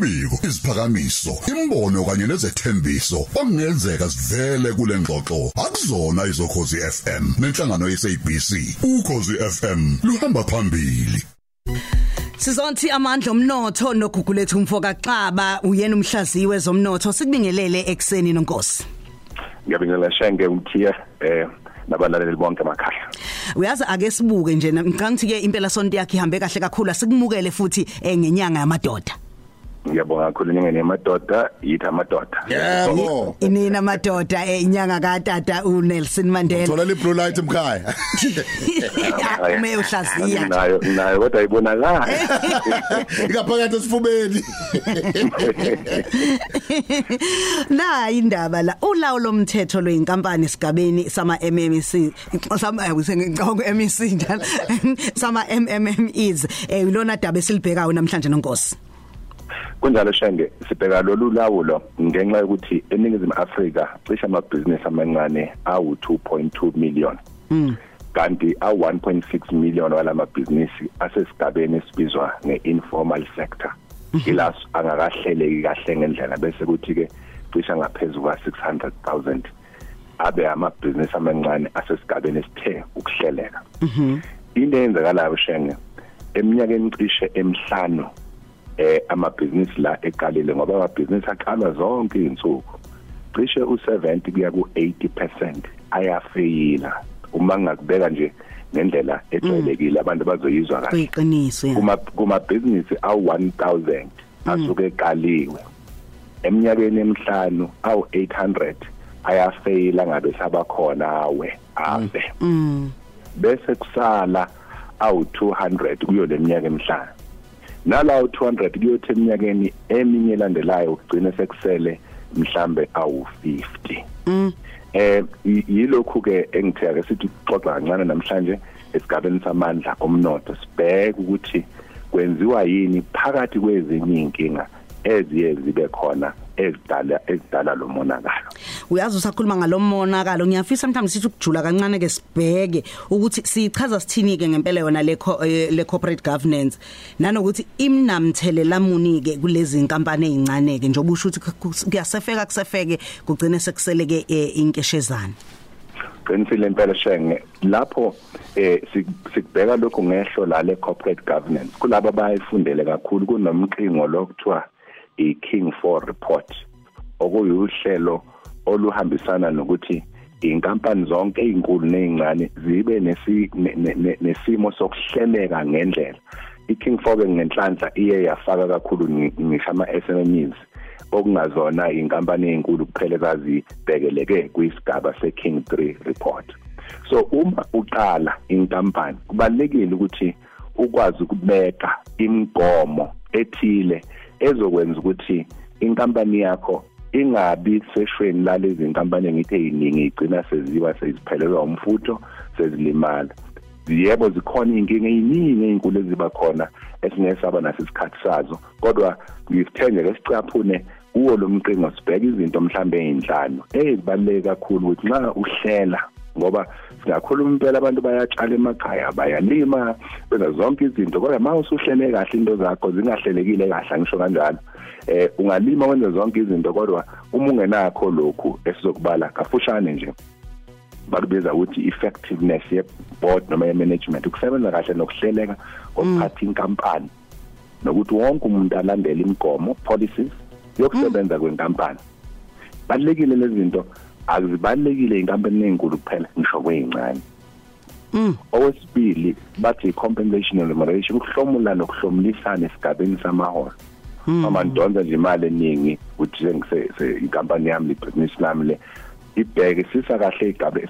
Imbiko, isiphakamiso, imbono kanye nezethembiso okungenzeka sivele kule ngxoxo akuzona izokhozi FM nenhlangano yeSABC. Ukhozi FM luhamba phambili. Sizonthi amandla omnotho nogugulethu umfoka Xaba uyena umhlaziyi wezomnotho sikubingelele ekseni nonkosi. ngiyabingelela shenge umthiya eh nabalaleli bonke emakhaya Uyazi ake sibuke nje ngicanga ukuthi ke impela sonto yakhe ihambe kahle kakhulu asikumukele futhi eh, ngenyanga yamadoda. Ngiyabonga kakhulu nyengeni yamadoda yithi amadoda Yebo. Inina amadoda eh, inyanga kaTata uNelson Mandela. Thola le blue light emkhaya. Ume uhlaziya. nayo nayo kodwa ibonakala Ikaphakathi esifubeni. La indaba la ulawo lomthetho lweinkampani sigabeni sama MMC sama ngicabanga MEC njalo sama MMMEs eh ilona daba esilibhekayo namhlanje nonkosi. Kunjalo shenge sibheka lolu lawulo ngenxa yokuthi eningizimu Afrika cishe amabhizinisi amancane awu 2.2 million. Kanti a 1.6 million walamabhizinisi asesigabeni esibizwa ngeinformal sector. Ilas angakahleleki kahle ngendlela bese kuthi ke cishe ngaphezulu kwa 600,000 abe amabhizinisi amancane asesigabeni esithe ukuhleleka. Into eyenzakalayo shenge eminyakeni cishe emhlanu eh amabhizinisi la eqalile ngoba amabhizinisi aqalwa zonke izinsuku cishe u70 kuya ku80% ayafeyila. Uma ngakubeka nje ngendlela ejwayelekile abantu bazoyizwa kahle. Kuyiqiniso kuma kuma business awu 1000 asuke eqaliwe. Eminyakeni emihlanu awu 800 ayafeyila ngabe sabakhona awe afe Mm. bese kusala awu 200 kuyo leminyaka emihlanu. Nalawo 200 kuyothi eminyakeni eminye elandelayo ugcine sekusele mhlambe awu 50 Mm. eh yilokhu ke engithe ake sithi xoxa kancane namhlanje esigabeni samandla omnotho sibheke ukuthi kwenziwa yini phakathi kwezinye inkinga eziye zibe khona ezidala ezidala lo monakalo. Uyazi usakhuluma ngalomonakalo ngiyafisa mhlawumbe sithi ukujula kancane ke sibheke ukuthi sichaza sithini ke ngempela yona le co- eh, le corporate governance. Nanokuthi imnamthelela munike kulezi inkampani ezincane ke njengoba usho ukuthi kuyasefeka kusefeke kugcine sekuseleke eh, inkeshezana qinisile impela shenge lapho eh sik- sikubheka lokho ngehlo la le corporate governance kulabo bayifundele kakhulu kunomqingo lokuthiwa i-King 4 report okuyuhlelo oluhambisana nokuthi inkampani zonke ezinkulu nezincane zibe nesi ne- ne- ne- nesimo sokuhleleka ngendlela. i-King 4 ke ngenhlanhla iye yafaka kakhulu ngi- ngisho ama SMEs okungazona inkampani ezinkulu kuphela ezazibhekeleke kuyisigaba seKing 3 report. So uma uqala inkampani kubalekile ukuthi ukwazi ukubeka imigomo ethile ezokwenza ukuthi inkampani yakho ingabi seshweni lalezi inkampani engithi eziningi igcina seziba seziphelelwa umfutho sezilimala. Yebo zikhona inkinga eziningi ezinkulu eziba khona esingesaba naso isikhathi sazo kodwa ngikuthenge lesicaphune kuwo lo mqingo sibheka izinto mhlambe ezinhlanu ezibaluleke kakhulu ukuthi nxa uhlela ngoba singakhuluma impela abantu bayatshala emakhaya bayalima benza zonke izinto. Kodwa uma usuhlele kahle into zakho zingahlelekile kahle ngisho kanjalo. Eh ungalima wenza zonke izinto kodwa uma ungenakho lokhu esizokubala kafushane nje. Bakubiza ukuthi effectiveness ye board noma ye management ukusebenza kahle nokuhleleka kokuphatha inkampani. Nokuthi wonke umuntu alandele imigomo policies yokusebenza kwenkampani. Balekile lezi zinto. Akuzibalekile inkampani ezinkulu kuphela ngisho kwezincane Mm. owesibili bathi compensation and remuneration ukuhlomula nokuhlomulisana esigabeni samaholo. Uma ndonza nje imali eningi uthi sengise inkampani yami ibhizinisi lami le ibheke sisa kahle igaba